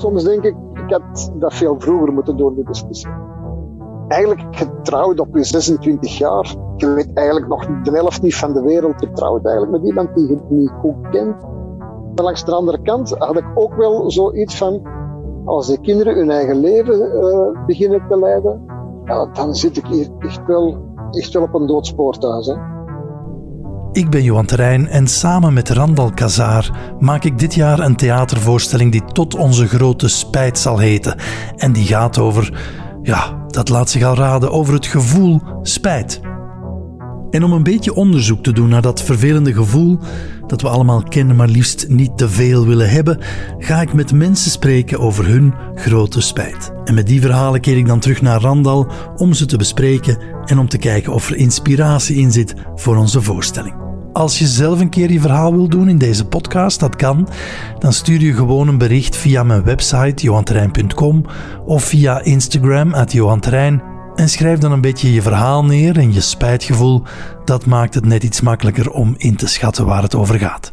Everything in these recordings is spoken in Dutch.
Soms denk ik, ik had dat veel vroeger moeten doen, die discussie. Eigenlijk getrouwd op je 26 jaar. Je weet eigenlijk nog de helft niet van de wereld. Getrouwd eigenlijk met iemand die je niet goed kent. Maar langs de andere kant had ik ook wel zoiets van, als de kinderen hun eigen leven uh, beginnen te leiden, ja, dan zit ik hier echt wel, echt wel op een doodspoor thuis. Ik ben Johan Terrein en samen met Randal Kazaar maak ik dit jaar een theatervoorstelling die tot onze grote spijt zal heten. En die gaat over, ja, dat laat zich al raden, over het gevoel spijt. En om een beetje onderzoek te doen naar dat vervelende gevoel dat we allemaal kennen, maar liefst niet te veel willen hebben, ga ik met mensen spreken over hun grote spijt. En met die verhalen keer ik dan terug naar Randal om ze te bespreken en om te kijken of er inspiratie in zit voor onze voorstelling. Als je zelf een keer je verhaal wil doen in deze podcast, dat kan. Dan stuur je gewoon een bericht via mijn website johanterrein.com of via Instagram at johanterrein en schrijf dan een beetje je verhaal neer en je spijtgevoel. Dat maakt het net iets makkelijker om in te schatten waar het over gaat.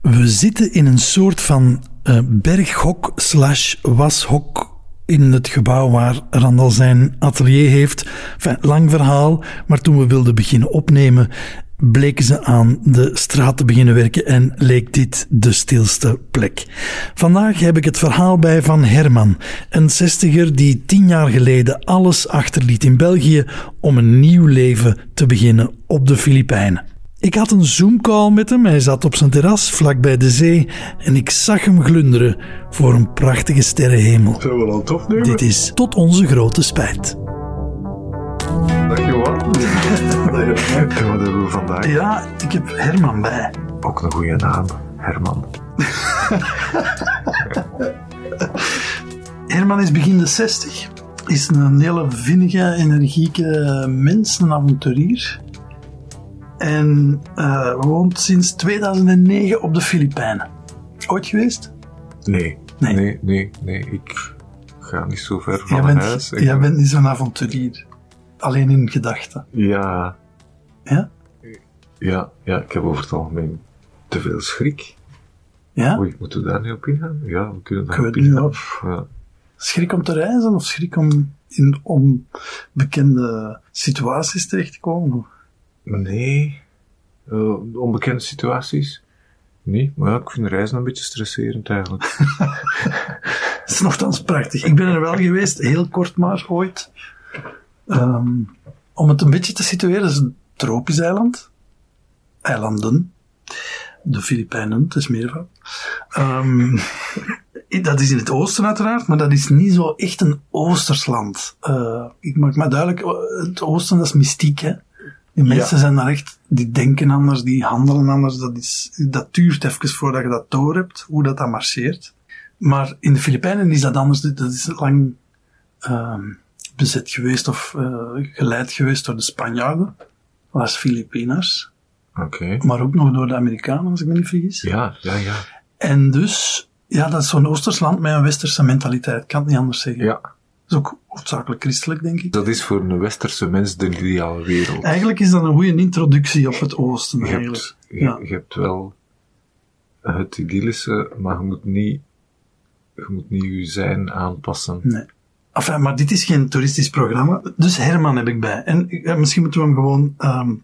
We zitten in een soort van uh, berghok slash washok in het gebouw waar Randal zijn atelier heeft. Enfin, lang verhaal, maar toen we wilden beginnen opnemen, bleken ze aan de straat te beginnen werken en leek dit de stilste plek. Vandaag heb ik het verhaal bij van Herman, een zestiger die tien jaar geleden alles achterliet in België om een nieuw leven te beginnen op de Filipijnen. Ik had een Zoom-call met hem, hij zat op zijn terras vlak bij de zee en ik zag hem glunderen voor een prachtige sterrenhemel. Zullen we dan toch nemen? Dit is tot onze grote spijt. Johan. en wat hebben we vandaag? Ja, ik heb Herman bij. Ook een goede naam, Herman. Herman is begin de 60. Is een hele vinnige, energieke mens, een avonturier. En uh, woont sinds 2009 op de Filipijnen. Ooit geweest? Nee. Nee. Nee, nee, nee. Ik ga niet zo ver van Jij bent, huis. Ik jij ben- bent niet zo'n avonturier. Alleen in gedachten. Ja, Ja? ja, ja, ik heb over het algemeen te veel schrik. Ja? Oei, moeten we daar niet op ingaan? Ja, we kunnen daar op ingaan. of- Ja. Schrik om te reizen of schrik om in onbekende situaties terecht te komen? Nee, Eh, onbekende situaties? Nee, maar ja, ik vind reizen een beetje stresserend eigenlijk. Het is nogthans prachtig. Ik ben er wel geweest, heel kort maar ooit. Ehm, om het een beetje te situeren, het is een tropisch eiland. Eilanden. De Filipijnen, het is meervoud. Ehm, dat is in het oosten uiteraard, maar dat is niet zo echt een oosters land. Eh, ik maak me duidelijk, eh, het oosten is mystiek, hè. Die mensen zijn daar echt, die denken anders, die handelen anders. Dat, is, dat duurt even voordat je dat door hebt, hoe dat, dat marcheert. Maar in de Filipijnen is dat anders. Dat is lang ehm, bezet geweest of eh, geleid geweest door de Spanjaarden, als Filipinas. Oké. Maar ook nog door de Amerikanen, als ik me niet vergis. Ja, ja, ja. En dus, ja, dat is zo'n Oosters land met een westerse mentaliteit. Ik kan het niet anders zeggen. Ja, is ook hoofdzakelijk christelijk, denk ik. dat is voor een westerse mens de ideale wereld. Eigenlijk is dat een goede introductie op het oosten, Je eigenlijk. hebt, je, Ja. je hebt wel het idyllische, maar je moet niet, je moet niet je zijn aanpassen. Nee. Enfin, maar dit is geen toeristisch programma. Dus Herman heb ik bij. En ja, misschien moeten we hem gewoon ehm,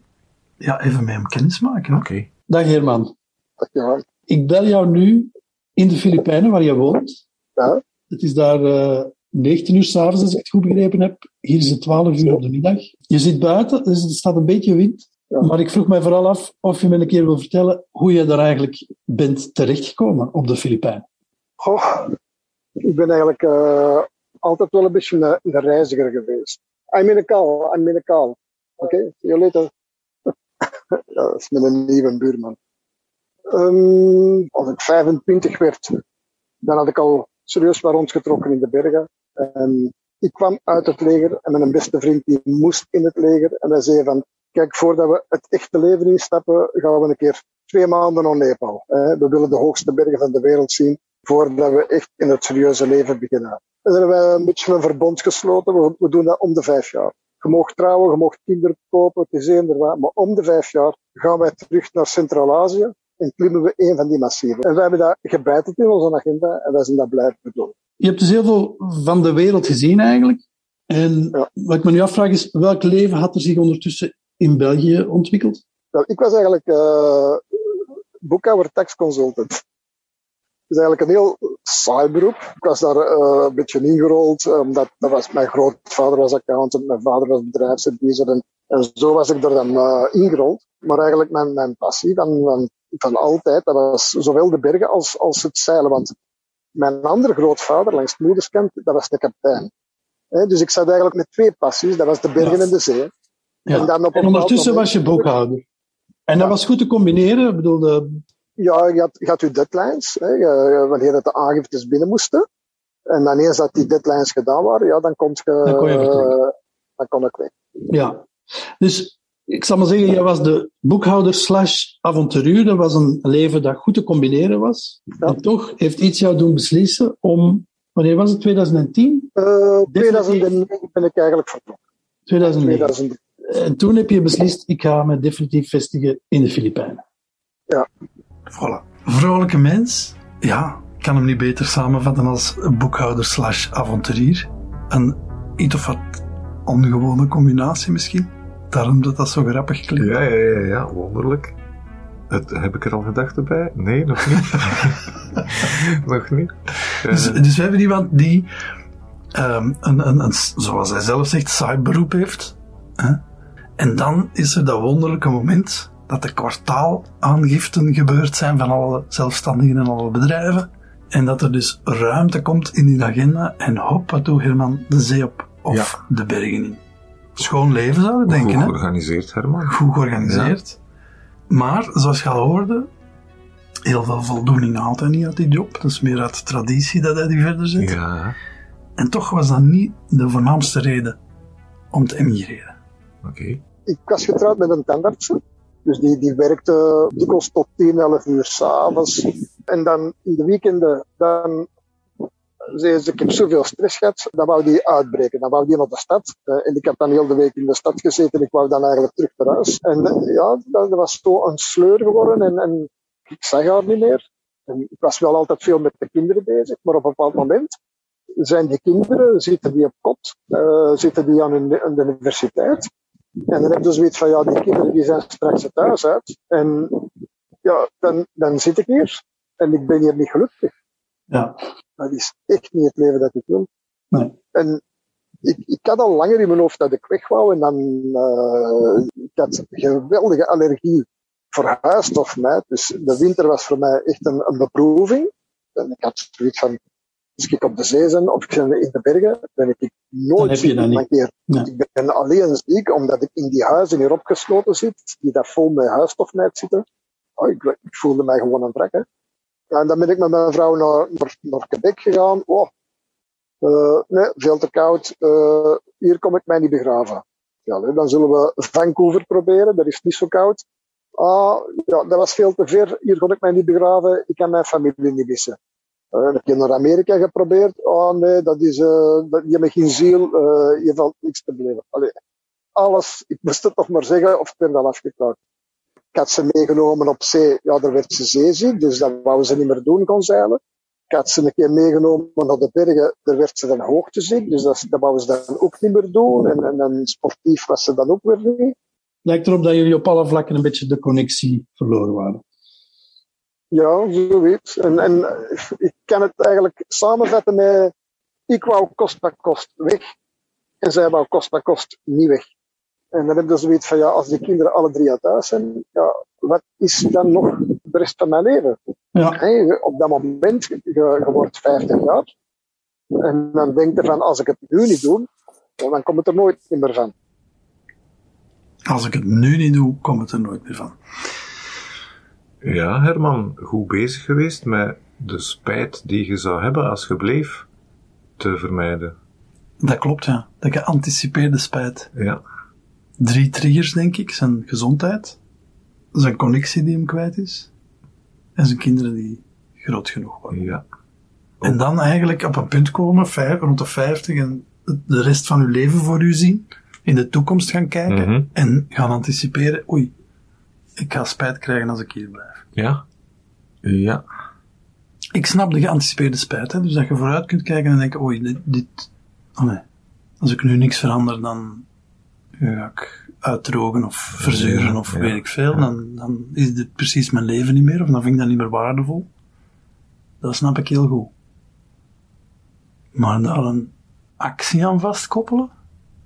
ja, even met hem kennis maken. hè? Oké. Dag Herman. Dag Johan. Ik bel jou nu in de Filipijnen, waar je woont. Ja. Het is daar eh 19 uur s'avonds, als ik het goed begrepen heb. Hier is het 12 uur op de middag. Je zit buiten, dus er staat een beetje wind. Ja. Maar ik vroeg mij vooral af of je me een keer wil vertellen hoe je daar eigenlijk bent terechtgekomen op de Filipijnen. Goh, ik ben eigenlijk eh, altijd wel een beetje een, een reiziger geweest. I'm in a call, I'm in a call. Oké, see you later. ja, dat is met een nieuwe buurman. Ehm, als ik 25 werd, dan had ik al serieus maar rondgetrokken in de bergen. En ik kwam uit het leger en mijn beste vriend die moest in het leger. En hij zei van, kijk, voordat we het echte leven instappen, gaan we een keer twee maanden naar Nepal. We willen de hoogste bergen van de wereld zien voordat we echt in het serieuze leven beginnen. En dan hebben wij een beetje een verbond gesloten. We, doen dat om de vijf jaar. Je mag trouwen, je mag kinderen kopen, het is eender wat. Maar om de vijf jaar gaan wij terug naar Centraal-Azië. en klimmen we een van die massieven. En we hebben dat gebeiteld in onze agenda en wij zijn dat blijven doen. Je hebt dus heel veel van de wereld gezien eigenlijk. En Ja. wat ik me nu afvraag is, welk leven had er zich ondertussen in België ontwikkeld? Wel, ik was eigenlijk eh boekhouder tax consultant. Dat is eigenlijk een heel saai beroep. Ik was daar eh, een beetje ingerold, eh, omdat dat was, mijn grootvader was accountant, mijn vader was bedrijfsadviseur en, en zo was ik er dan ingerold. Maar eigenlijk mijn, mijn passie van, van, van altijd, dat was zowel de bergen als, als het zeilen. Want mijn andere grootvader, langs het moederskant, dat was de kapitein. Dus ik zat eigenlijk met twee passies, dat was de bergen Ja. en de zee. Ja. En dan op En ondertussen bepaald was je boekhouder. En dat was goed te combineren. Ik bedoel, de, Ja, je had, je had je deadlines, hè, wanneer het de aangiftes binnen moesten. En dan eens dat die deadlines gedaan waren, ja, dan kon je, Dan kon je eh, dan kon ik weg. ja. Dus ik zal maar zeggen, jij was de boekhouder slash avonturier. Dat was een leven dat goed te combineren was. Ja. En toch heeft iets jou doen beslissen om, wanneer was het, 2010? Eh 2009 ben ik eigenlijk vertrokken. 2009. 2000, En toen heb je beslist, ik ga me definitief vestigen in de Filipijnen. Voilà. Vrolijke mens. Ja, ik kan hem niet beter samenvatten als boekhouder slash avonturier. Een iets of wat ongewone combinatie misschien. Daarom dat dat zo grappig klinkt. Ja, ja, ja, ja, wonderlijk. Het, heb ik er al gedachten bij? Nee, nog niet. nog niet. Eh, Dus, dus we hebben iemand die, ehm, een, een, een, zoals hij zelf zegt, saai beroep heeft. Hè? En dan is er dat wonderlijke moment dat de kwartaalaangiften gebeurd zijn van alle zelfstandigen en alle bedrijven. En dat er dus ruimte komt in die agenda en hop, wat doet Herman de zee op of de bergen in. Schoon leven zou je denken, goed hè? georganiseerd, Herman. goed georganiseerd. Maar, zoals je al hoorde, heel veel voldoening haalt hij niet uit die job. Dat is meer uit traditie dat hij die verder zet. Ja, En toch was dat niet de voornaamste reden om te emigreren. oké. ik was getrouwd met een tandarts. Dus die, die werkte dikwijls tot 10, 11 uur s'avonds. En dan in de weekenden, dan zei ze, ik heb zoveel stress gehad, dan wou die uitbreken. Dan wou die naar de stad. Eh, en ik heb dan heel de week in de stad gezeten en ik wou dan eigenlijk terug naar huis. En eh, ja, dat, was zo een sleur geworden en, en ik zag haar niet meer. En ik was wel altijd veel met de kinderen bezig, maar op een bepaald moment zijn die kinderen, zitten die op kot, eh, zitten die aan, de universiteit. En dan heb je zoiets van, ja, die kinderen die zijn straks het huis uit. En ja, dan, dan zit ik hier en ik ben hier niet gelukkig. Ja. Dat is echt niet het leven dat ik wil. Nee. En ik, ik had al langer in mijn hoofd dat ik weg wou en dan, eh ik had geweldige allergie voor huisstofmijt. Dus de winter was voor mij echt een, een beproeving. En ik had zoiets van, als ik op de zee ben of ik ben in de bergen, ben ik nooit heb je ziek. Een keer. Nee. Ik ben alleen ziek omdat ik in die huizen hier opgesloten zit, die daar vol met huisstofmijt zitten. Oh, ik, ik voelde mij gewoon een wrak. En dan ben ik met mijn vrouw naar, naar, naar Quebec gegaan. Oh, eh, nee, veel te koud. Eh, hier kom ik mij niet begraven. Ja, dan zullen we Vancouver proberen. Dat is niet zo koud. Ah, ja, dat was veel te ver. Hier kon ik mij niet begraven. Ik kan mijn familie niet missen. Uh, heb je naar Amerika geprobeerd? Oh nee, dat is, dat, je hebt geen ziel, je valt niks te beleven. Alles, ik moest het toch maar zeggen, of ik werd al afgeklaard. Ik had ze meegenomen op zee, ja, daar werd ze zeeziek, dus dat wou ze niet meer doen, kon zeilen. Ik had ze een keer meegenomen naar de bergen, daar werd ze dan hoogteziek, dus dat, dat wou ze dan ook niet meer doen. En, en, en sportief was ze dan ook weer niet. Lijkt erop dat jullie op alle vlakken een beetje de connectie verloren waren. Ja, zoiets. En, en ik kan het eigenlijk samenvatten met, ik wou kost kost weg. En zij wou kost maar kost niet weg. En dan heb je zoiets van, ja, als die kinderen alle drie uit huis zijn, ja, wat is dan nog de rest van mijn leven? Ja. Hey, op dat moment, je, je wordt 50 jaar. En dan denk je van, als ik het nu niet doe, dan komt het er nooit meer van. Als ik het nu niet doe, komt het er nooit meer van. Ja, Herman, goed bezig geweest met de spijt die je zou hebben als je bleef te vermijden. Dat klopt, ja. De geanticipeerde spijt. Ja. Drie triggers, denk ik. Zijn gezondheid, zijn connectie die hem kwijt is, en zijn kinderen die groot genoeg worden. Ja. En dan eigenlijk op een punt komen, vijf, rond de 50, en de rest van uw leven voor u zien, in de toekomst gaan kijken Mhm. en gaan anticiperen, oei, ik ga spijt krijgen als ik hier blijf. Ja. Ja. Ik snap de geanticipeerde spijt, hè? dus dat je vooruit kunt kijken en denken, oei, dit, dit oh nee, als ik nu niks verander, dan ga ik uitdrogen of verzeuren of Ja, weet ik veel, dan, dan is dit precies mijn leven niet meer, of dan vind ik dat niet meer waardevol. Dat snap ik heel goed. Maar daar een actie aan vastkoppelen,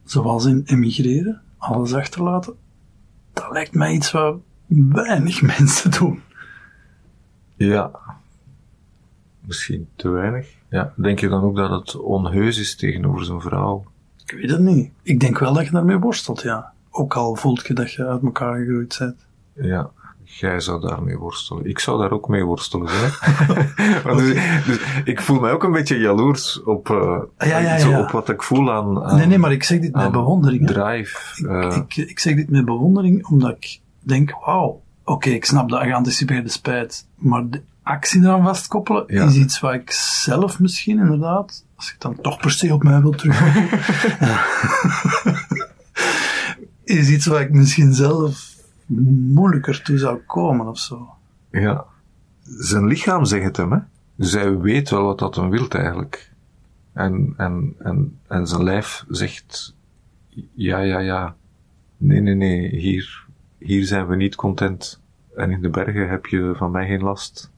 zoals in emigreren, alles achterlaten, dat lijkt mij iets wat weinig mensen doen. Ja. Misschien te weinig. Ja. Denk je dan ook dat het onheus is tegenover zijn vrouw? Ik weet het niet. Ik denk wel dat je daarmee worstelt, ja. Ook al voelt je dat je uit elkaar gegroeid bent. Ja. Jij zou daarmee worstelen. Ik zou daar ook mee worstelen. Hè? Dus, dus ik voel mij ook een beetje jaloers op, eh, Ja, ja, ja. op wat ik voel aan, aan Nee, nee, maar ik zeg dit met bewondering. hè. drive. eh, ik, ik zeg dit met bewondering omdat ik denk, wauw, oké, ik snap de geanticipeerde spijt, maar de actie eraan vastkoppelen is iets wat ik zelf misschien inderdaad, als ik dan toch per se op mij wil terugkomen, is iets wat ik misschien zelf moeilijker toe zou komen of zo. Ja. Zijn lichaam zegt het hem, hè. Dus hij weet wel wat dat hem wilt eigenlijk. En, en, en, en zijn lijf zegt, ja, ja, ja. Nee, nee, nee, hier, hier zijn we niet content. En in de bergen heb je van mij geen last.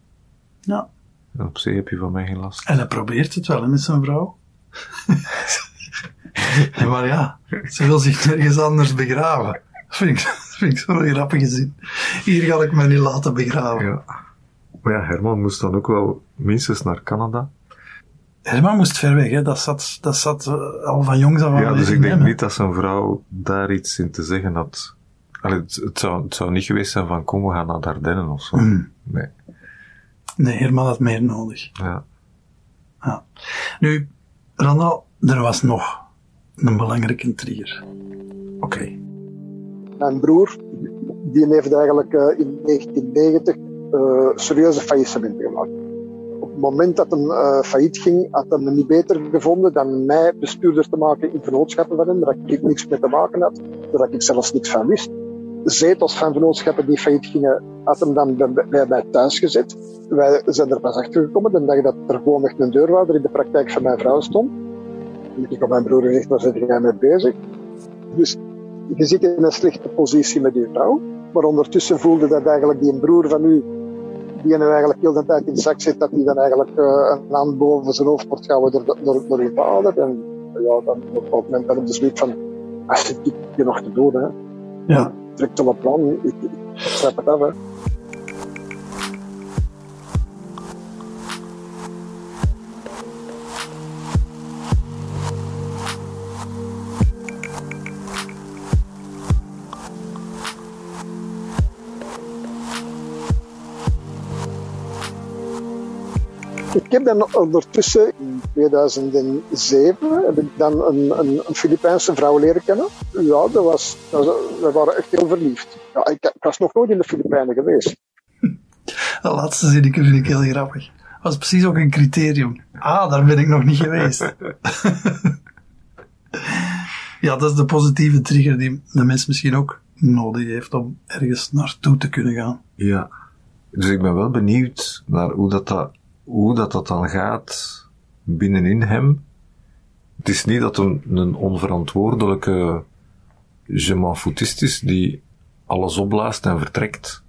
Ja. En op zee heb je van mij geen last. En hij probeert het wel hè, met zijn vrouw. Maar ja, ze wil zich nergens anders begraven. Dat vind ik, dat vind ik zo'n grappige zin. Hier ga ik me niet laten begraven. Ja. Maar ja, Herman moest dan ook wel minstens naar Canada. Herman moest ver weg, hè. Dat, zat, dat zat eh, al van jongs af aan Ja, dus ik denk hem, niet dat zijn vrouw daar iets in te zeggen had. Allee, het, het, zou, het zou niet geweest zijn van kom, we gaan naar Ardennen of zo. Hmm. Nee. Nee, Herman had meer nodig. Ja. Ja. Nu, Randal, er was nog een belangrijke trigger. Oké. Mijn broer, die heeft eigenlijk eh, in 1990 eh, serieuze faillissement gemaakt. Op het moment dat hij eh, failliet ging, had hij me niet beter gevonden dan mij bestuurder te maken in vennootschappen van hem, waar ik niks mee te maken had, waar ik zelfs niks van wist. Zetels van vennootschappen die failliet gingen, had hem dan bij, mij thuis gezet. Wij zijn er pas achter gekomen, de dag dat er gewoon echt een deurwaarder in de praktijk van mijn vrouw stond. Ik heb mijn broer gezegd, waar zit jij mee bezig? Dus je zit in een slechte positie met je vrouw, maar ondertussen voelde dat eigenlijk die broer van u, die nu eigenlijk heel de tijd in zak zit, dat die dan eigenlijk eh, een hand boven zijn hoofd wordt gehouden door, door, door je vader. En ja, dan op het moment dat hij besluit van, als zit ik hier nog te doen, hè. Ja. Trekt op een plan, ik, ik, ik schrijf het af, hè. Ik heb dan ondertussen, in 2007, heb ik dan een, een, een Filipijnse vrouw leren kennen. Ja, dat was, dat was- we waren echt heel verliefd. Ja, ik, ik was nog nooit in de Filipijnen geweest. Dat laatste zinnetje vind ik heel grappig. Dat was precies ook een criterium. Ah, daar ben ik nog niet geweest. ja, dat is de positieve trigger die de mens misschien ook nodig heeft om ergens naartoe te kunnen gaan. Ja. Dus ik ben wel benieuwd naar hoe dat, dat, hoe dat, dat dan gaat binnenin hem. Het is niet dat een, een onverantwoordelijke je m'en is die alles opblaast en vertrekt.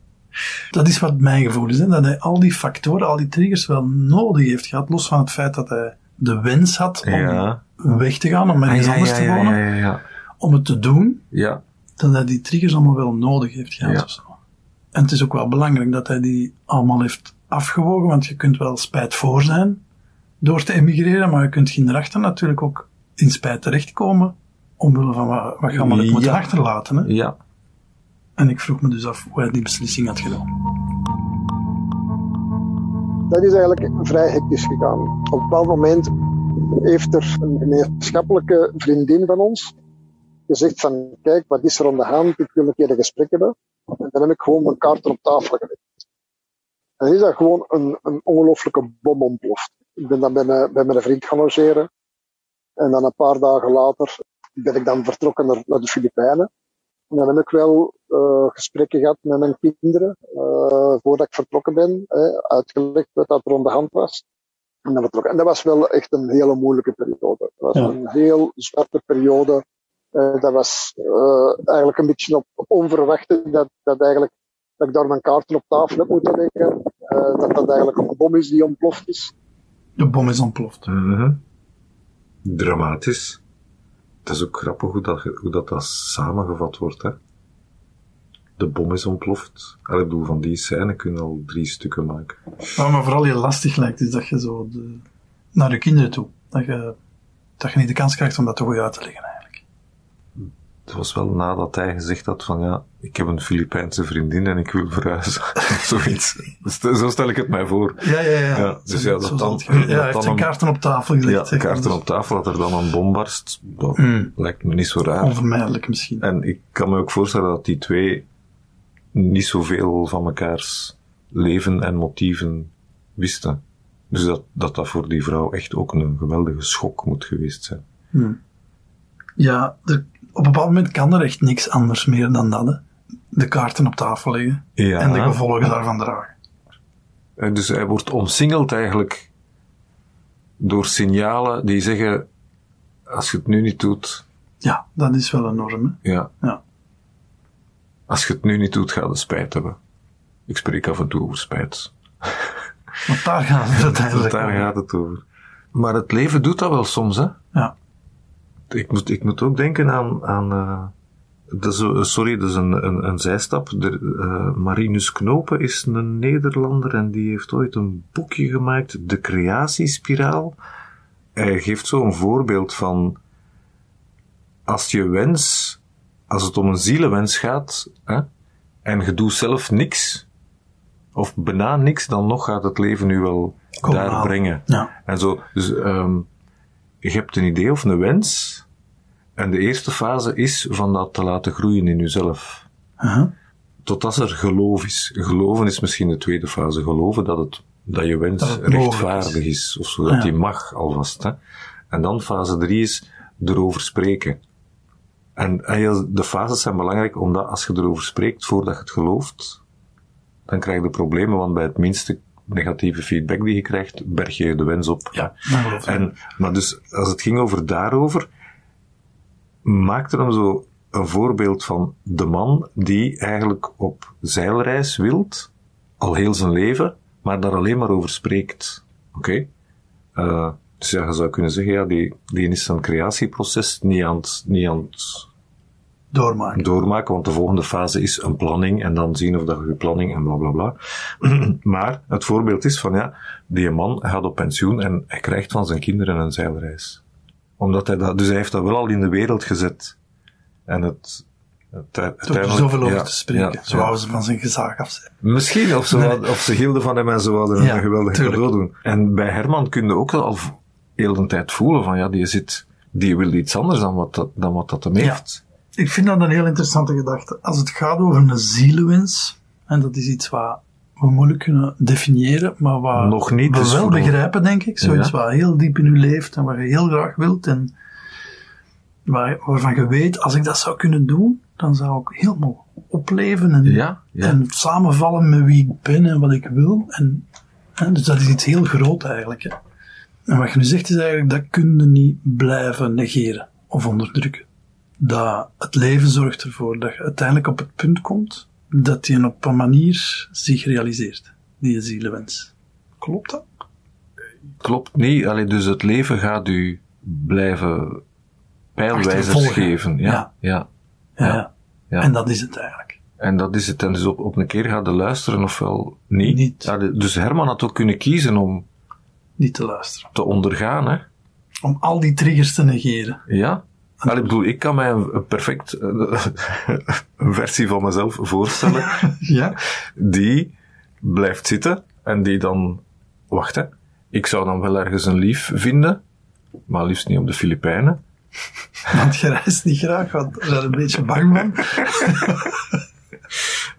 Dat is wat mijn gevoel is, hè? dat hij al die factoren, al die triggers wel nodig heeft gehad, los van het feit dat hij de wens had om Ja. weg te gaan, om ergens Ah, ja, anders ja, te wonen, om het te doen, Ja, dat hij die triggers allemaal wel nodig heeft gehad Ja. of zo. En het is ook wel belangrijk dat hij die allemaal heeft afgewogen, want je kunt wel spijt voor zijn door te emigreren, maar je kunt erachter natuurlijk ook in spijt terechtkomen, omwille van wat, wat je allemaal Ja. achterlaten. Hè? ja. En ik vroeg me dus af hoe hij die beslissing had gedaan. Dat is eigenlijk vrij hectisch gegaan. Op een bepaald moment heeft er een gemeenschappelijke vriendin van ons gezegd van, kijk, wat is er aan de hand? Ik wil een keer een gesprek hebben. En dan heb ik gewoon mijn kaarten op tafel gelegd. En dan is dat gewoon een, een ongelooflijke bom ontploft. Ik ben dan bij mijn, bij mijn vriend gaan logeren. En dan een paar dagen later ben ik dan vertrokken naar, naar de Filipijnen. En dan heb ik wel uh, gesprekken gehad met mijn kinderen, uh, voordat ik vertrokken ben, hè, uitgelegd wat dat er de hand was. En, dan en dat was wel echt een hele moeilijke periode. Dat was ja. een heel zwarte periode. Uh, dat was eigenlijk een beetje op, op onverwachte dat, dat, eigenlijk, dat ik daar mijn kaarten op tafel heb moeten leggen. Dat dat eigenlijk een bom is die ontploft is. De bom is ontploft. Mm -hmm. Dramatisch. Het is ook grappig hoe dat, hoe dat, dat samengevat wordt, hè. De bom is ontploft. ik bedoel, van die scène kun je al drie stukken maken. Wat me vooral heel lastig lijkt, is dat je zo de, naar de kinderen toe, dat je, dat je niet de kans krijgt om dat te goed uit te leggen. Het was wel nadat hij gezegd had van, ja, ik heb een Filipijnse vriendin en ik wil verhuizen. Zoiets. Zo stel ik het mij voor. Ja, ja, ja. ja dus ja, dat dan, ja, hij heeft zijn kaarten op tafel gezet. Ja, kaarten op tafel, dat er dan een bom barst, dat mm. lijkt me niet zo raar. Onvermijdelijk misschien. En ik kan me ook voorstellen dat die twee niet zoveel van mekaars leven en motieven wisten. Dus dat, dat dat voor die vrouw echt ook een geweldige schok moet geweest zijn. Hmm. Ja, er, op een bepaald moment kan er echt niks anders meer dan dat. Hè. De kaarten op tafel leggen ja. en de gevolgen daarvan dragen. Eh, dus hij wordt omsingeld eigenlijk door signalen die zeggen: als je het nu niet doet. Ja, dat is wel enorm. Hè? Ja. ja. Als je het nu niet doet, ga je spijt hebben. Ik spreek af en toe over spijt. Want daar gaat het uiteindelijk Daar gaat het over. Maar het leven doet dat wel soms, hè? Ja. Ik moet, ik moet ook denken aan, aan uh, dat is, uh, sorry, dat is een, een, een zijstap. De, uh, Marinus Knopen is een Nederlander en die heeft ooit een boekje gemaakt, De Creatiespiraal. Hij geeft zo een voorbeeld van als je wens als het om een zielenwens gaat, hè, en je doet zelf niks, of bijna niks, dan nog gaat het leven u wel daar brengen. Ja. En zo, dus um, je hebt een idee of een wens, en de eerste fase is van dat te laten groeien in jezelf. Uh -huh. Totdat er geloof is. Geloven is misschien de tweede fase. Geloven dat, het, dat je wens dat rechtvaardig is. is. of zo, dat ja. die mag alvast. Hè. En dan fase drie is erover spreken. En, de fases zijn belangrijk omdat als je erover spreekt voordat je het gelooft, dan krijg je problemen, want bij het minste negatieve feedback die je krijgt, berg je de wens op. Ja, en, maar dus, als het ging over daarover, maakte hem zo een voorbeeld van de man die eigenlijk op zeilreis wilt, al heel zijn leven, maar daar alleen maar over spreekt. Oké? Okay? Uh, dus ja, je zou kunnen zeggen, ja, die, die is zijn creatieproces niet aan het, niet aan het doormaken. doormaken, want de volgende fase is een planning en dan zien of dat je planning en bla bla bla. maar het voorbeeld is van ja, die man gaat op pensioen en hij krijgt van zijn kinderen een zeilreis. Omdat hij dat, dus hij heeft dat wel al in de wereld gezet. En het, het, er zoveel over ja, te spreken. Ja, zo ja. ze van zijn gezag af zijn. Misschien, of ze, nee. of ze hielden van hem en ze wilden een geweldig cadeau doen. En bij Herman kun je ook al heel de tijd voelen van ja, die zit, die wil iets anders dan wat dat, dan wat dat hem heeft. Ik vind dat een heel interessante gedachte. Als het gaat over een zielenwens, en dat is iets wat we moeilijk kunnen definiëren, maar wat Nog niet, we wel begrijpen, denk ik. Zoiets ja. wat heel diep in u leeft en wat je heel graag wilt en waar, waarvan je weet, als ik dat zou kunnen doen, dan zou ik helemaal opleven en, ja, ja. en samenvallen met wie ik ben en wat ik wil. En, en dus dat is iets heel groot eigenlijk. Hè. En wat je nu zegt is eigenlijk, dat kun je niet blijven negeren of onderdrukken dat het leven zorgt ervoor dat je uiteindelijk op het punt komt dat je op een manier zich realiseert, die zielenwens. Klopt dat? Klopt niet. Allee, dus het leven gaat u blijven pijlwijzers geven. Ja ja. Ja. ja. ja. En dat is het eigenlijk. En dat is het. En dus op, op een keer gaat de luisteren ofwel niet. niet. Ja, dus Herman had ook kunnen kiezen om niet te luisteren. Te ondergaan, hè? Om al die triggers te negeren. Ja. Wel, ik bedoel, ik kan mij een, perfect een versie van mezelf voorstellen. ja. Die blijft zitten en die dan, wacht hè, ik zou dan wel ergens een lief vinden, maar liefst niet op de Filipijnen. Want je reist niet graag, want er zijn een beetje bang van.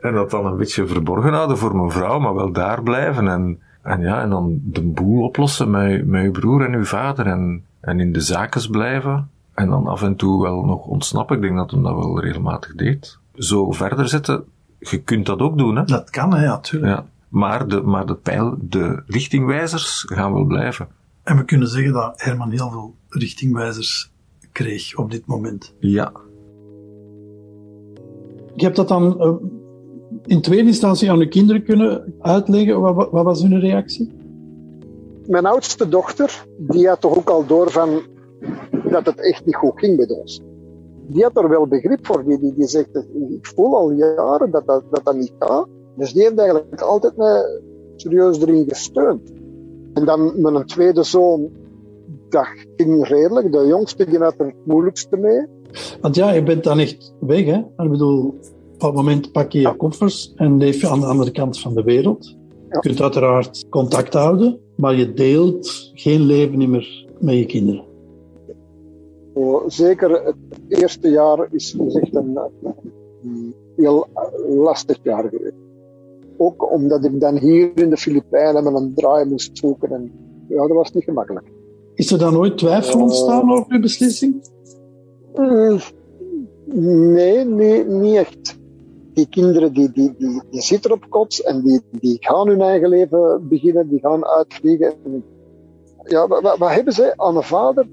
en dat dan een beetje verborgen houden voor mijn vrouw, maar wel daar blijven en, en ja, en dan de boel oplossen met, met uw broer en uw vader en, en in de zakens blijven. En dan af en toe wel nog ontsnappen. Ik denk dat hij dat wel regelmatig deed. zo verder zetten, je kunt dat ook doen, hè? Dat kan, hè, ja, tuurlijk. Ja. Maar de, maar de pijl, de richtingwijzers gaan wel blijven. En we kunnen zeggen dat Herman heel veel richtingwijzers kreeg op dit moment. Ja. Je hebt dat dan uh, in tweede instantie aan uw kinderen kunnen uitleggen. Wat, wat, was hun reactie? Mijn oudste dochter, die had toch ook al door van dat het echt niet goed ging met ons. Die had er wel begrip voor. Die, die, die zegt, ik voel al jaren dat dat, dat, dat niet gaat. Dus die heeft eigenlijk altijd mij serieus erin gesteund. En dan mijn tweede zoon, dat ging redelijk. De jongste die had er het moeilijkste mee. Want ja, je bent dan echt weg, hè? Ik bedoel, op dat moment pak je je koffers en leef je aan de andere kant van de wereld. Je kunt uiteraard contact houden, maar je deelt geen leven meer met je kinderen. Zeker het eerste jaar is echt een, heel lastig jaar geweest. Ook omdat ik dan hier in de Filipijnen met een draai moest zoeken. En ja, dat was niet gemakkelijk. Is er dan ooit twijfel ontstaan over uw beslissing? Uh, nee, nee, niet echt. Die kinderen die, die, die, die zitten op kots en die, die gaan hun eigen leven beginnen, die gaan uitvliegen. Ja, wat, wat hebben ze aan een vader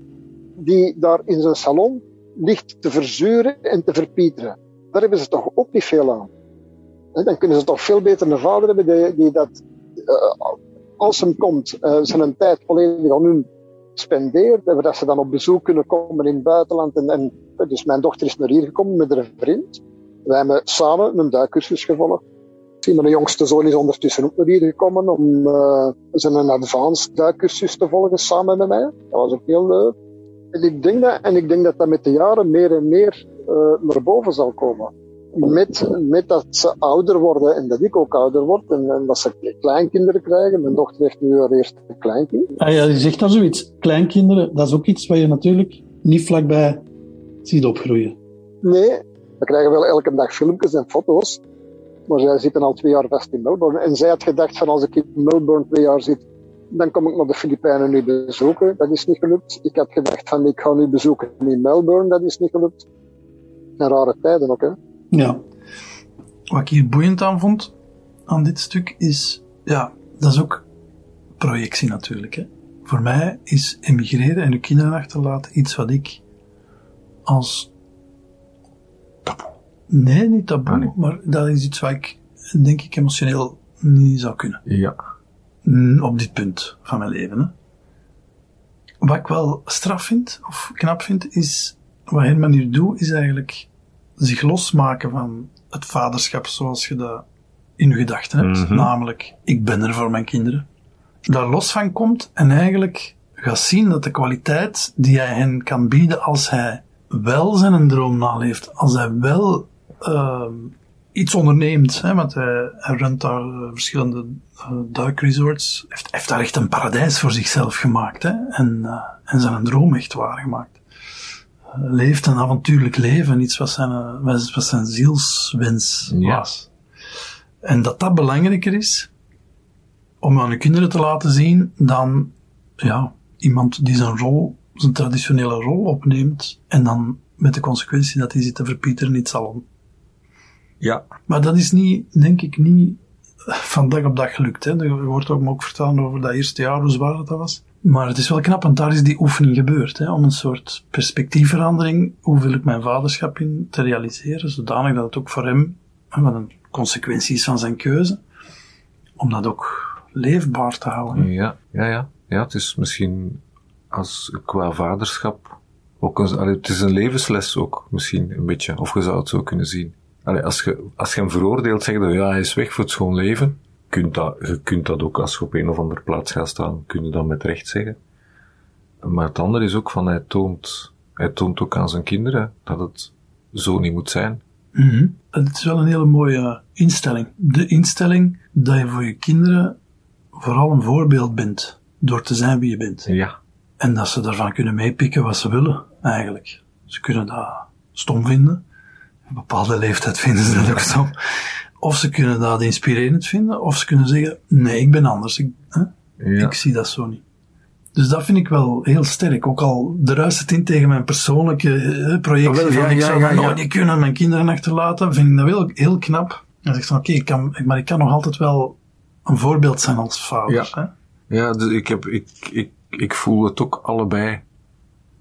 die daar in zijn salon ligt te verzuren en te verpieteren? Daar hebben ze toch ook niet veel aan. Dan kunnen ze toch veel beter een vader hebben die, die dat, uh, als hem komt, uh, zijn tijd volledig aan hun spendeert. En dat ze dan op bezoek kunnen komen in het buitenland. En, en, dus mijn dochter is naar hier gekomen met haar vriend. Wij hebben samen een duikcursus gevolgd. Mijn jongste zoon is ondertussen ook naar hier gekomen om uh, zijn advanced duikcursus te volgen samen met mij. Dat was ook heel leuk. En ik denk dat, en ik denk dat, dat met de jaren meer en meer uh, naar boven zal komen. Met, met dat ze ouder worden en dat ik ook ouder word en, en dat ze kleinkinderen krijgen. Mijn dochter heeft nu haar eerste kleinkind. Ah ja, je zegt dan zoiets. Kleinkinderen, dat is ook iets wat je natuurlijk niet vlakbij ziet opgroeien. Nee, we krijgen wel elke dag filmpjes en foto's. Maar zij zitten al twee jaar vast in Melbourne. En zij had gedacht van als ik in Melbourne twee jaar zit, dan kom ik naar de Filipijnen nu bezoeken. Dat is niet gelukt. Ik had gedacht van ik ga nu bezoeken in Melbourne. Dat is niet gelukt. En rare tijden ook, hè. Ja. Wat ik hier boeiend aan vond, aan dit stuk, is, ja, dat is ook projectie natuurlijk. Hè. Voor mij is emigreren en uw kinderen achterlaten iets wat ik als taboe. Nee, niet taboe, ah, nee. maar dat is iets wat ik, denk ik, emotioneel niet zou kunnen. Ja. Op dit punt van mijn leven. Hè. Wat ik wel straf vind, of knap vind, is, wat Herman hier doet, is eigenlijk zich losmaken van het vaderschap zoals je dat in je gedachten hebt. Mm -hmm. Namelijk, ik ben er voor mijn kinderen. Daar los van komt en eigenlijk gaat zien dat de kwaliteit die hij hen kan bieden als hij wel zijn droom naleeft, als hij wel uh, iets onderneemt, hè, want hij, hij runt daar uh, verschillende uh, duikresorts, heeft, heeft daar echt een paradijs voor zichzelf gemaakt hè, en, en zijn droom echt waargemaakt leeft een avontuurlijk leven, iets wat zijn, wat zijn zielswens ja. was. En dat dat belangrijker is om aan je kinderen te laten zien dan ja, iemand die zijn rol, zijn traditionele rol opneemt en dan met de consequentie dat hij zit te verpieteren in het salon. Ja. Maar dat is niet, denk ik, niet van dag op dag gelukt. Hè. Er wordt ook, ook verteld over dat eerste jaar, hoe zwaar dat was. Maar het is wel knap, want daar is die oefening gebeurd. Hè, om een soort perspectiefverandering, hoe wil ik mijn vaderschap in, te realiseren, zodanig dat het ook voor hem, wat een consequentie is van zijn keuze, om dat ook leefbaar te houden. Ja, ja, ja. Ja, het is misschien als qua vaderschap ook een, het is een levensles ook, misschien een beetje, of je zou het zo kunnen zien. Allee, als je, als je hem veroordeelt, zeg je, ja, hij is weg voor het schoon leven kunt dat, je kunt dat ook als je op een of andere plaats gaat staan, kun je dat met recht zeggen. Maar het andere is ook van, hij toont, hij toont ook aan zijn kinderen dat het zo niet moet zijn. Mm -hmm. Het is wel een hele mooie instelling. De instelling dat je voor je kinderen vooral een voorbeeld bent, door te zijn wie je bent. Ja. En dat ze daarvan kunnen meepikken wat ze willen, eigenlijk. Ze kunnen dat stom vinden. Een bepaalde leeftijd vinden ze dat ook stom. Of ze kunnen dat inspirerend vinden, of ze kunnen zeggen, nee, ik ben anders. Ik, hè? Ja. ik zie dat zo niet. Dus dat vind ik wel heel sterk. Ook al druist het in tegen mijn persoonlijke eh, projectie. Oh, ja, ik ja, zou ja, ja. nooit niet kunnen mijn kinderen achterlaten. Vind ik dat wel heel knap. En zeg van oké, ik kan, maar ik kan nog altijd wel een voorbeeld zijn als vader. Hè? Ja, dus ik, heb, ik, ik, ik voel het ook allebei.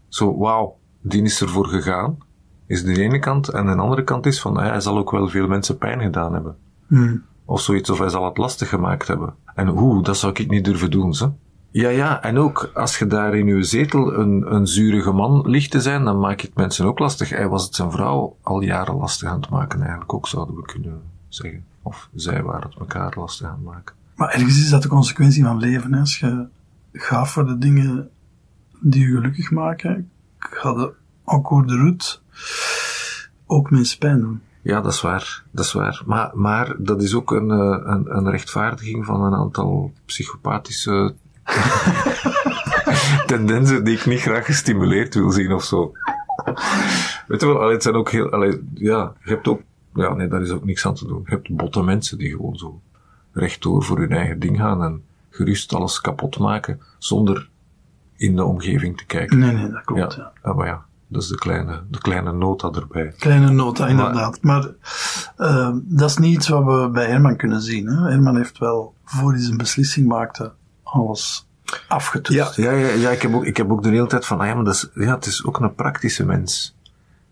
Zo, wauw, die is ervoor gegaan. Is de ene kant. En de andere kant is van, ja, hij zal ook wel veel mensen pijn gedaan hebben. Hmm. Of zoiets, of hij zal het lastig gemaakt hebben. En hoe, dat zou ik niet durven doen, ze. Ja, ja, en ook als je daar in uw zetel een, een zurige man ligt te zijn, dan maak ik mensen ook lastig. Hij was het zijn vrouw al jaren lastig aan het maken, eigenlijk ook, zouden we kunnen zeggen. Of zij waren het elkaar lastig aan het maken. Maar ergens is dat de consequentie van leven. Hè? Als je gaat voor de dingen die je gelukkig maken, ga de encore de route ook mensen pijn doen. Ja, dat is waar. Dat is waar. Maar, maar dat is ook een, eh, een, een rechtvaardiging van een aantal psychopathische tendensen die ik niet graag gestimuleerd wil zien of zo. Weet je wel, allee, het zijn ook heel, allee, ja, je hebt ook, ja, nee, daar is ook niks aan te doen. Je hebt botte mensen die gewoon zo rechtdoor voor hun eigen ding gaan en gerust alles kapot maken zonder in de omgeving te kijken. Nee, nee, dat klopt. Ja. Ja, ah, maar ja, dat is de kleine, de kleine nota erbij. Kleine nota, inderdaad. Maar, uh, dat is niet iets wat we bij Herman kunnen zien. Hè? Herman heeft wel, voor hij zijn beslissing maakte, alles afgetoetst. Ja, ja, ja, ja ik, heb ook, ik heb ook de hele tijd van, ah ja, maar dat is, ja, het is ook een praktische mens,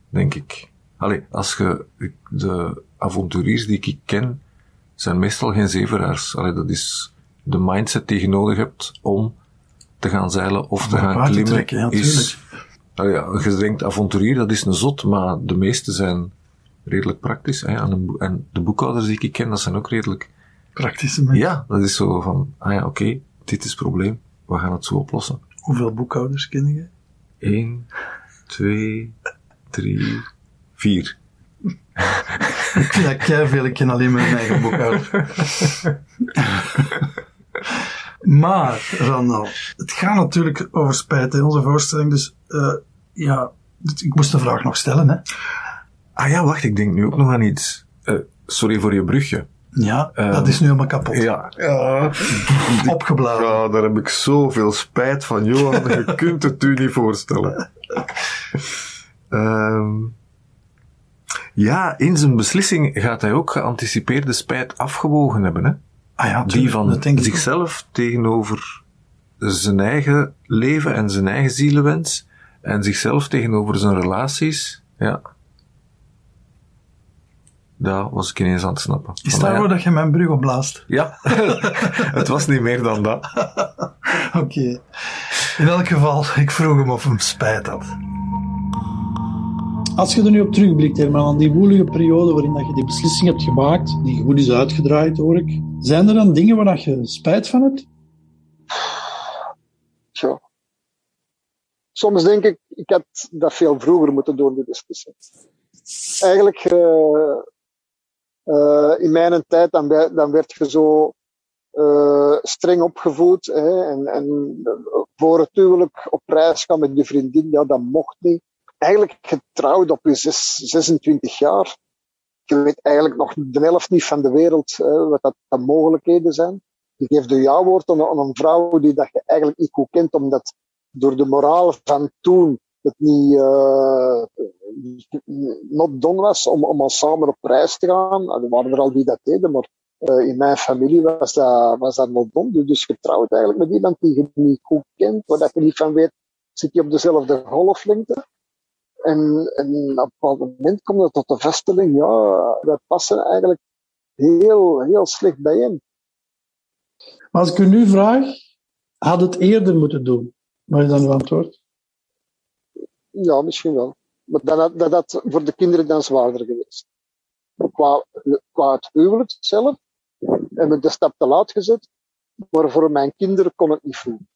denk ik. Allee, als je de avonturiers die ik ken, zijn meestal geen zeveraars. Allee, dat is de mindset die je nodig hebt om te gaan zeilen of te gaan klimmen. Trekken, ja, is, allee, ja, je denkt avonturier, dat is een zot, maar de meeste zijn redelijk praktisch. Hè? En, de, en de boekhouders die ik ken, dat zijn ook redelijk... Praktische mensen. Ja, dat is zo van, ah ja, oké, okay, dit is het probleem. We gaan het zo oplossen. Hoeveel boekhouders ken je? 1, 2, 3, 4. ik vind dat kei veel. Ik ken alleen mijn eigen boekhouder. maar, Randal, het gaat natuurlijk over spijt in onze voorstelling. Dus ja, ik moest de vraag nog stellen. Hè. Ah ja, wacht, ik denk nu ook nog aan iets. Uh, sorry voor je brugje. Ja, uh, dat is nu helemaal kapot. Ja. ja. Opgeblazen. Ja, daar heb ik zoveel spijt van, Johan. je kunt het u niet voorstellen. Um, ja, in zijn beslissing gaat hij ook geanticipeerde spijt afgewogen hebben. Hè? Ah ja, Die van zichzelf tegenover zijn eigen leven en zijn eigen zielenwens. En zichzelf tegenover zijn relaties. Ja. Daar was ik ineens aan het snappen. Is dat waar dat je mijn brug opblaast? Ja, het was niet meer dan dat. Oké. Okay. In elk geval, ik vroeg hem of hem spijt had. Als je er nu op terugblikt, Herman, aan die woelige periode waarin dat je die beslissing hebt gemaakt, die goed is uitgedraaid, hoor ik. Zijn er dan dingen waar je spijt van hebt? Ja. Soms denk ik, ik had dat veel vroeger moeten doen, die beslissing. Eigenlijk, uh, uh, in mijn tijd, dan, werd je zo uh, streng opgevoed. Hè, en, en voor het huwelijk op reis gaan met je vriendin, ja, dat mocht niet eigenlijk getrouwd op je 6, 26 jaar. Je weet eigenlijk nog de helft niet van de wereld uh, wat dat, dat mogelijkheden zijn. Je geeft een ja-woord aan, aan, een vrouw die dat je eigenlijk niet goed kent, omdat door de moraal van toen het niet uh, not done was om, om al samen op reis te gaan. Er waren er al die dat deden, maar uh, in mijn familie was dat, was dat not. Dus getrouwd eigenlijk met iemand die je niet goed kent, waar dat je niet van weet, zit je op dezelfde golflengte. En, en op een bepaald moment komt het tot de vaststelling, ja, wij passen eigenlijk heel, heel slecht bijeen. Maar als ik u nu vraag, had het eerder moeten doen? Wat is dan uw antwoord? Ja, misschien wel. Maar dat had, dat had voor de kinderen dan zwaarder geweest. Qua, qua het huwelijk zelf hebben we de stap te laat gezet, maar voor mijn kinderen kon het niet voelen.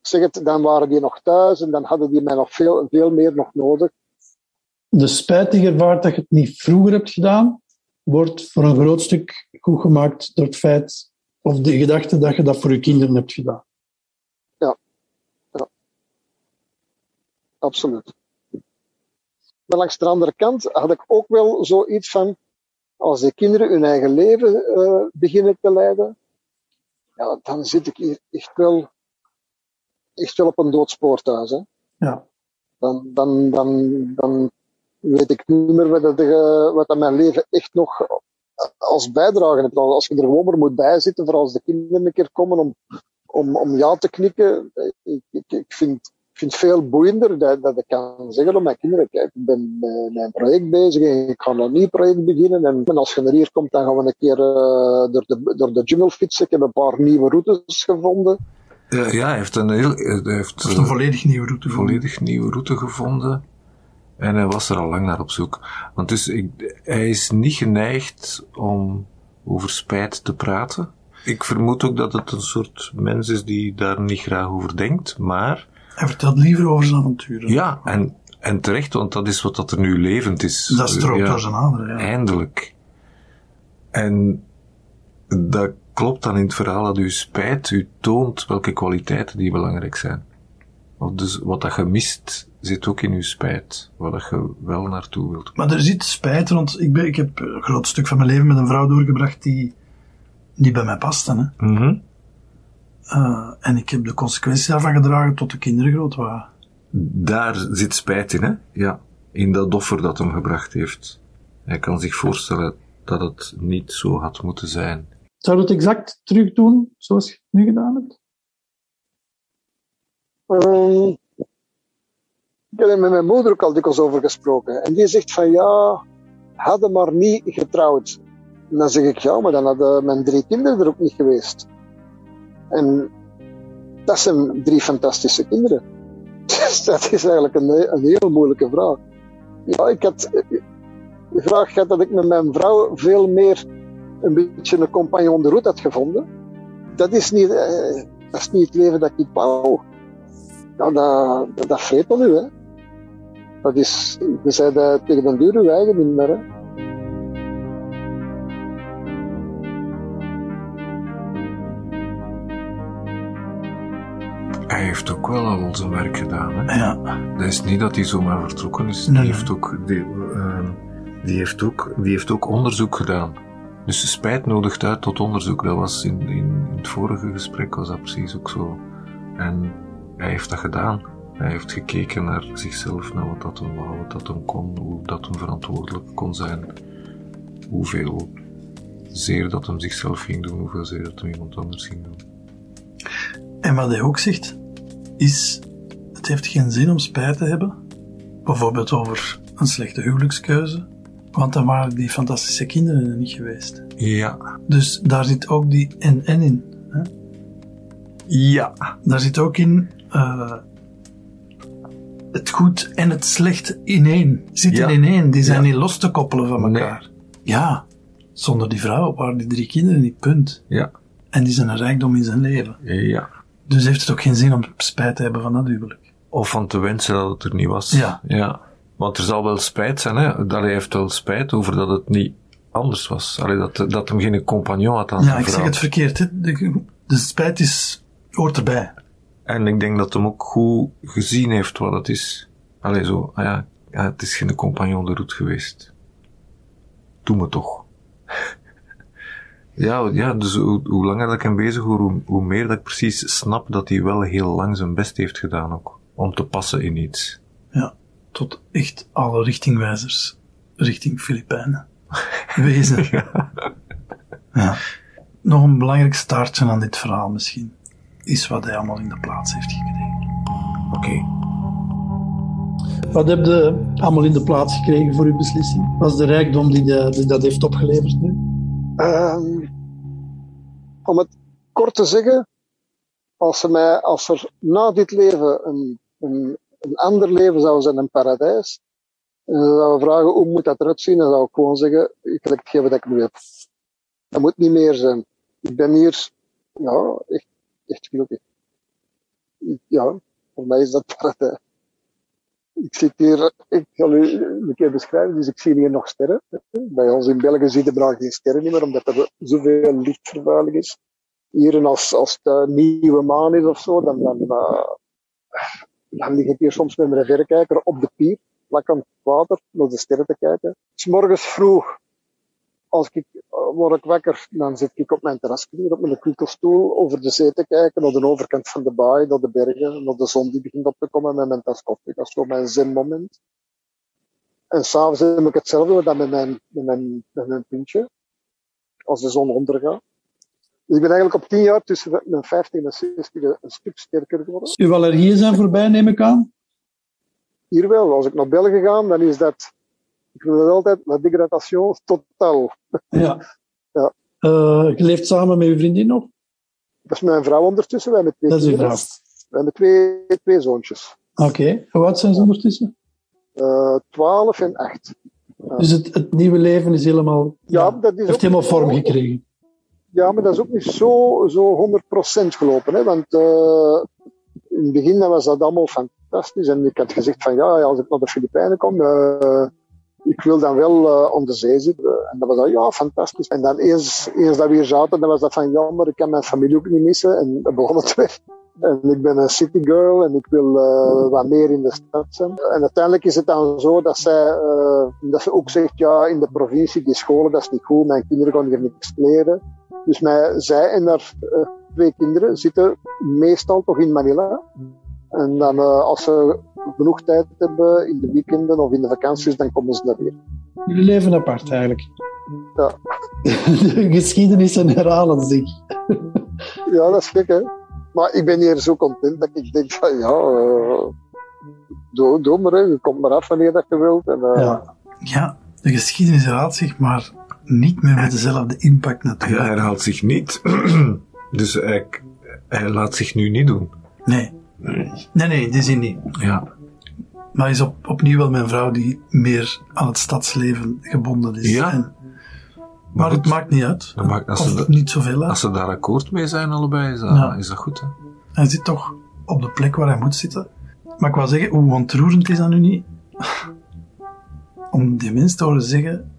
Ik zeg het, dan waren die nog thuis en dan hadden die mij nog veel, veel meer nog nodig. De spijt die je ervaart dat je het niet vroeger hebt gedaan, wordt voor een groot stuk goed gemaakt door het feit of de gedachte dat je dat voor je kinderen hebt gedaan. Ja, ja. Absoluut. Maar langs de andere kant had ik ook wel zoiets van, als de kinderen hun eigen leven uh, beginnen te leiden, ja, dan zit ik hier echt wel echt wel op een doodspoor thuis. Hè. Ja. Dan, dan, dan, dan weet ik niet meer wat, dat, eh, wat dat mijn leven echt nog als bijdrage heeft. Als je er gewoon maar moet bijzitten voor als de kinderen een keer komen om, om, om ja te knikken. Ik, ik, ik vind, ik vind het veel boeiender dat, dat ik kan zeggen op mijn kinderen, kijk, ik ben met mijn project bezig en ik ga een nieuw project beginnen. En, als je naar hier komt, dan gaan we een keer uh, door, de, door de jungle fietsen. Ik heb een paar nieuwe routes gevonden. Uh, ja, hij heeft een, heel, hij heeft, een volledig nieuwe route gevonden. volledig nieuwe route gevonden. En hij was er al lang naar op zoek. Want dus ik, hij is niet geneigd om over spijt te praten. Ik vermoed ook dat het een soort mens is die daar niet graag over denkt, maar... Hij vertelt liever over zijn avonturen. Ja, en, en terecht, want dat is wat dat er nu levend is. Dat strookt ja, door zijn aderen, ja. Eindelijk. En dat klopt dan in het verhaal dat u spijt, u toont welke kwaliteiten die belangrijk zijn. Dus wat dat je mist, zit ook in je spijt, waar dat je wel naartoe wilt. Maar er zit spijt, want ik, ben, ik heb een groot stuk van mijn leven met een vrouw doorgebracht die niet bij mij paste. Hè. Mm uh, en ik heb de consequenties daarvan gedragen tot de kinderen groot waren. Daar zit spijt in, hè? Ja. In dat offer dat hem gebracht heeft. Hij kan zich voorstellen dat het niet zo had moeten zijn. Zou je het exact terug doen zoals je het nu gedaan hebt? Um, ik heb er met mijn moeder ook al dikwijls over gesproken. En die zegt van ja, hadden maar niet getrouwd. En dan zeg ik ja, maar dan hadden mijn drie kinderen er ook niet geweest. En dat zijn drie fantastische kinderen. Dus dat is eigenlijk een, een heel moeilijke vraag. Ja, ik had de vraag gehad dat ik met mijn vrouw veel meer een beetje een compagnon de route had gevonden. Dat is niet, eh, dat is niet het leven dat ik wou. Ja, dat, dat, dat vreet me nu, hè. Dat is, we zeiden tegen de deur uw eigen niet meer, hè. Hij heeft ook wel al zijn werk gedaan, hè. Ja. Dat is niet dat hij zomaar vertrokken is. Die, heeft ook, die, uh, die, heeft ook, die heeft ook onderzoek gedaan. Dus spijt nodigt uit tot onderzoek. Dat was in, in, in het vorige gesprek was dat precies ook zo. En hij heeft dat gedaan. Hij heeft gekeken naar zichzelf, naar wat dat hem wou, wat dat hem kon, hoe dat hem verantwoordelijk kon zijn. Hoeveel zeer dat hem zichzelf ging doen, hoeveel zeer dat hem iemand anders ging doen. En wat hij ook zegt, is: het heeft geen zin om spijt te hebben. Bijvoorbeeld over een slechte huwelijkskeuze, want dan waren die fantastische kinderen er niet geweest. Ja. Dus daar zit ook die en-en in. Hè? Ja. Daar zit ook in uh, het goed en het slecht ineen. Zitten ja. ineen. Die zijn ja. niet los te koppelen van elkaar. Nee. Ja. Zonder die vrouw waren die drie kinderen niet, punt. Ja. En die zijn een rijkdom in zijn leven. Ja. Dus heeft het ook geen zin om spijt te hebben van dat huwelijk. Of van te wensen dat het er niet was. Ja. Ja. Want er zal wel spijt zijn, hè. Dat hij heeft wel spijt over dat het niet anders was. Allee, dat, dat hem geen compagnon had aan Ja, ik zeg het verkeerd, hè. De, de spijt is, hoort erbij. En ik denk dat hem ook goed gezien heeft wat het is. Allee, zo, ah ja, ja, het is geen compagnon de route geweest. Doe me toch. Ja, ja, dus hoe, hoe langer dat ik hem bezig hoor, hoe, hoe meer dat ik precies snap dat hij wel heel lang zijn best heeft gedaan ook. Om te passen in iets. Ja, tot echt alle richtingwijzers. Richting Filipijnen. Wezen. ja. ja. Nog een belangrijk staartje aan dit verhaal misschien is wat hij allemaal in de plaats heeft gekregen. Oké. Okay. Wat heb je allemaal in de plaats gekregen voor uw beslissing? Wat is de rijkdom die, de, die dat heeft opgeleverd nu? Um, om het kort te zeggen, als er, mij, als er na dit leven een, een, een ander leven zou zijn, een paradijs, en dan zou we vragen hoe moet dat eruit zien, dan zou ik gewoon zeggen, ik wil het geven dat ik nu heb. Dat moet niet meer zijn. Ik ben hier ja, echt echt gelukkig. Ja, voor mij is dat paradijs. Ik zit hier, ik zal u een keer beschrijven, dus ik zie hier nog sterren. Bij ons in België zie je bijna geen sterren meer, omdat er zoveel lichtvervuiling is. Hier, als, als het nieuwe maan is of zo, dan, dan, uh, dan lig ik hier soms met mijn verrekijker op de pier, vlak aan het water, naar de sterren te kijken. S morgens vroeg als ik, uh, word ik wakker, dan zit ik op mijn terras hier op mijn kukkelstoel over de zee te kijken, naar de overkant van de baai, naar de bergen, naar de zon die begint op te komen met mijn tas koffie. Dat is zo mijn zinmoment. En s'avonds heb ik hetzelfde dan met mijn, met mijn, met mijn pintje, als de zon ondergaat. Dus ik ben eigenlijk op tien jaar tussen mijn 50 en 60 een stuk sterker geworden. Uw allergieën zijn voorbij, neem ik aan? Hier wel. Als ik naar België ga, dan is dat, ik wil dat altijd, la degradation totaal. Ja. Ja. Uh, je leeft samen met uw vriendin nog? Dat is mijn vrouw ondertussen. Wij hebben twee Dat is uw kinderen. vrouw. We hebben twee, twee zoontjes. Oké. Hoe oud zijn ze ondertussen? Eh 12 en 8. Dus het, het nieuwe leven is helemaal, Ja, dat is heeft helemaal vorm zo- gekregen. Ja, maar dat is ook niet zo, zo 100% gelopen. Hè? Want eh, in het begin was dat allemaal fantastisch. En ik had gezegd van ja, als ik naar de Filipijnen kom, eh, ik wil dan wel eh om de zee zitten. En dan was dat ja, fantastisch. En dan eerst, eerst dat we hier zaten, dan was dat van ja, maar ik kan mijn familie ook niet missen. En dan begon het weer. En ik ben een city girl en ik wil eh, wat meer in de stad zijn. En uiteindelijk is het dan zo dat zij, eh, dat ze ook zegt, ja, in de provincie, die scholen, dat is niet goed, mijn kinderen gaan hier niks leren. Dus mij, zij en haar twee kinderen zitten meestal toch in Manila. En dan, eh, als ze genoeg tijd hebben in de weekenden of in de vakanties, dan komen ze daar weer. Jullie leven apart eigenlijk. Ja. De geschiedenissen herhalen zich. Ja, dat is gek, hè. Maar ik ben hier zo content dat ik denk van, ja, eh, doe, doe maar, hè. je komt maar af wanneer dat je wilt. En, eh, Ja. Ja, de geschiedenis herhaalt zich, maar niet meer met dezelfde impact Hij natuurlijk. herhaalt zich niet. dus hij, hij laat zich nu niet doen. Nee. Nee, nee, die zin niet. Ja. Maar is op, opnieuw wel mijn vrouw die meer aan het stadsleven gebonden is. Ja. En- maar het maakt niet uit. Dat maakt- als of ze niet zoveel uit. Als ze daar akkoord mee zijn, allebei, is dat, Ja. is dat goed. Hè? Hij zit toch op de plek waar hij moet zitten. Maar ik wou zeggen, hoe ontroerend is dat nu niet? Om die mensen te horen zeggen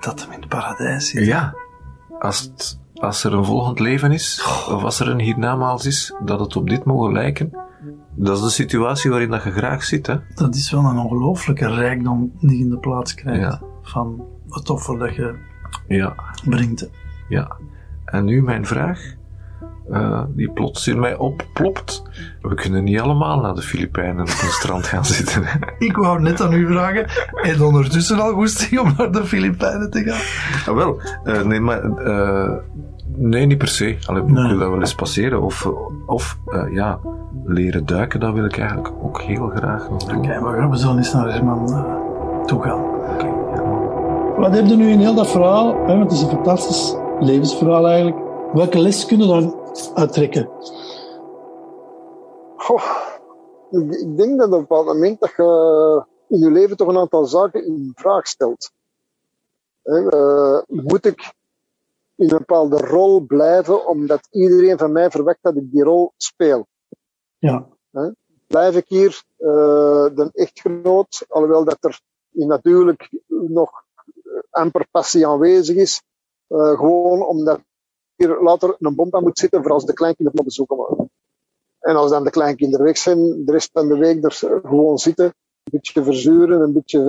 dat hem in het paradijs zit. Ja. Als, het, als er een volgend leven is, of als er een hiernamaals is, dat het op dit mogen lijken, dat is de situatie waarin dat je graag zit. Hè? Dat is wel een ongelooflijke rijkdom die je in de plaats krijgt. Ja. Van het offer dat je Ja. brengt. Ja. En nu mijn vraag, eh, die plots in mij opplopt. We kunnen niet allemaal naar de Filipijnen op een strand gaan zitten. Ik wou net aan u vragen, en ondertussen al goesting om naar de Filipijnen te gaan? Ah, wel, eh, nee, maar eh, nee, niet per se. Allee, ik wil dat wel eens passeren. Of, of eh, ja, leren duiken, dat wil ik eigenlijk ook heel graag nog doen. Oké, maar we zullen eens naar Herman toe gaan. Wat heb je nu in heel dat verhaal? Hè, want het is een fantastisch levensverhaal eigenlijk. Welke les kunnen we dan uittrekken? Goh, ik, denk dat op een bepaald moment dat je in je leven toch een aantal zaken in vraag stelt. Eh, moet ik in een bepaalde rol blijven omdat iedereen van mij verwacht dat ik die rol speel? Ja, Blijf ik hier eh, de echtgenoot, alhoewel dat er natuurlijk nog amper passie aanwezig is, eh, gewoon omdat hier later een bom aan moet zitten voor als de kleinkinderen op bezoek komen. En als dan de kleinkinderen weg zijn, de rest van de week er gewoon zitten, een beetje verzuren, een beetje,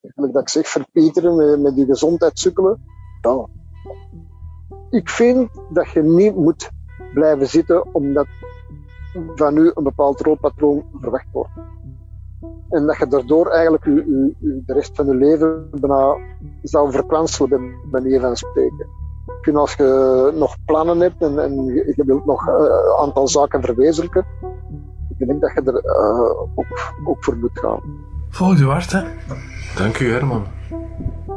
gelijk dat ik zeg, verpieteren, met, met je gezondheid sukkelen. Ja. Ik vind dat je niet moet blijven zitten omdat van u een bepaald rolpatroon verwacht wordt. En dat je daardoor eigenlijk de rest van je leven bijna zou verkwanselen, bij manier van spreken. Ik vind als je nog plannen hebt en, en je, je wilt nog eh, een aantal zaken verwezenlijken, ik denk dat je er eh, ook, ook voor moet gaan. Volg uw hart, hè. Dank u, Herman.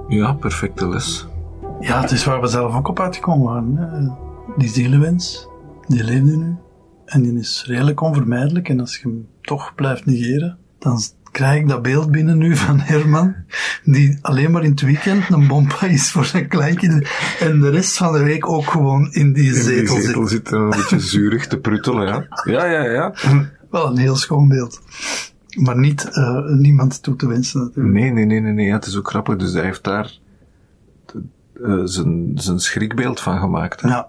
Ja, perfecte les. Ja, het is waar we zelf ook op uitgekomen waren. Hè. Die zielenwens, die leefde nu. En die is redelijk onvermijdelijk. En als je hem toch blijft negeren, dan krijg ik dat beeld binnen nu van Herman, die alleen maar in het weekend een bompa is voor zijn kleinkinderen. En de rest van de week ook gewoon in die In die zetel zit. zetel zit een beetje zuurig te pruttelen, ja. Ja, ja, ja. Wel een heel schoon beeld. Maar niet eh, niemand toe te wensen natuurlijk. Nee, nee, nee, nee, nee. Ja, het is ook grappig. Dus hij heeft daar eh, zijn, zijn schrikbeeld van gemaakt. hè. Ja,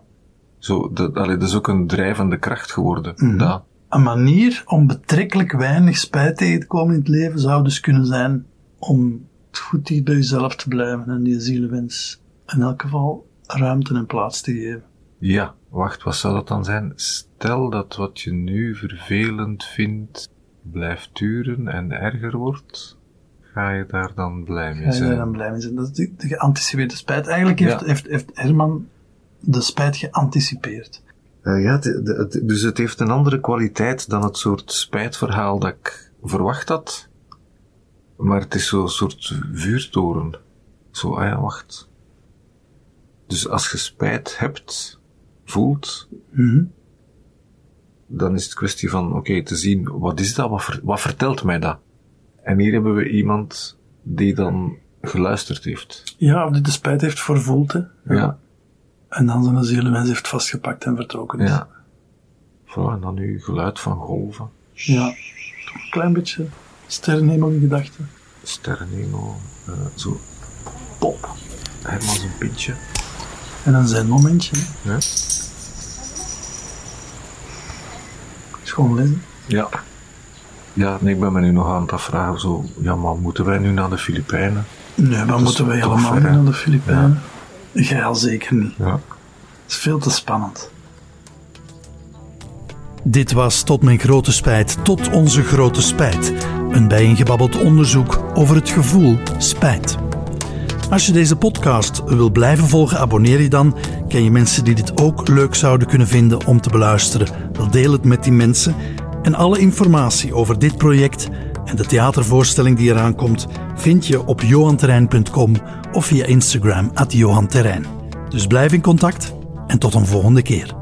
Zo, dat, allee, dat is ook een drijvende kracht geworden. Ja. Een manier om betrekkelijk weinig spijt tegen te komen in het leven zou dus kunnen zijn om het goed dicht bij jezelf te blijven en die zielenwens in elk geval ruimte en plaats te geven. Ja, wacht, wat zou dat dan zijn? Stel dat wat je nu vervelend vindt blijft duren en erger wordt, ga je daar dan blij mee Ga je zijn? daar dan blij mee zijn? Dat is de, de geanticipeerde spijt. Eigenlijk heeft, Ja. heeft, heeft Herman de spijt geanticipeerd. Eh, ja, de- de- het- dus het heeft een andere kwaliteit dan het soort spijtverhaal dat ik verwacht had. Maar het is zo'n soort vuurtoren. Zo, ah ja, wacht. Dus als je spijt hebt, voelt, Mhm. dan is het kwestie van, oké, te zien, wat is dat? Wat, ver- wat vertelt mij dat? En hier hebben we iemand die dan geluisterd heeft. Ja, of die de spijt heeft voorvoeld. Hè. Ja, En dan zijn zielenmens heeft vastgepakt en vertrokken is. ja. Voilà, en dan nu geluid van golven, Ja. Toch een klein beetje sterrenhemel in gedachten. sterrenhemel, eh, zo, pop. Herman zijn pintje. En dan zijn momentje. Ja. Schoon lezen. Ja. Ja, nee, ik ben me nu nog aan het afvragen, zo, ja, maar moeten wij nu naar de Filipijnen? Nee, maar moeten wij helemaal ver, niet naar de Filipijnen? Al zeker niet. Ja. Het is veel te spannend. Dit was tot mijn grote spijt, tot onze grote spijt. Een bijeengebabbeld onderzoek over het gevoel spijt. Als je deze podcast wil blijven volgen, abonneer je dan. Ken je mensen die dit ook leuk zouden kunnen vinden om te beluisteren? Wel deel het met die mensen. En alle informatie over dit project en de theatervoorstelling die eraan komt, vind je op johanterrein.com of via Instagram at johanterrein. Dus blijf in contact en tot een volgende keer.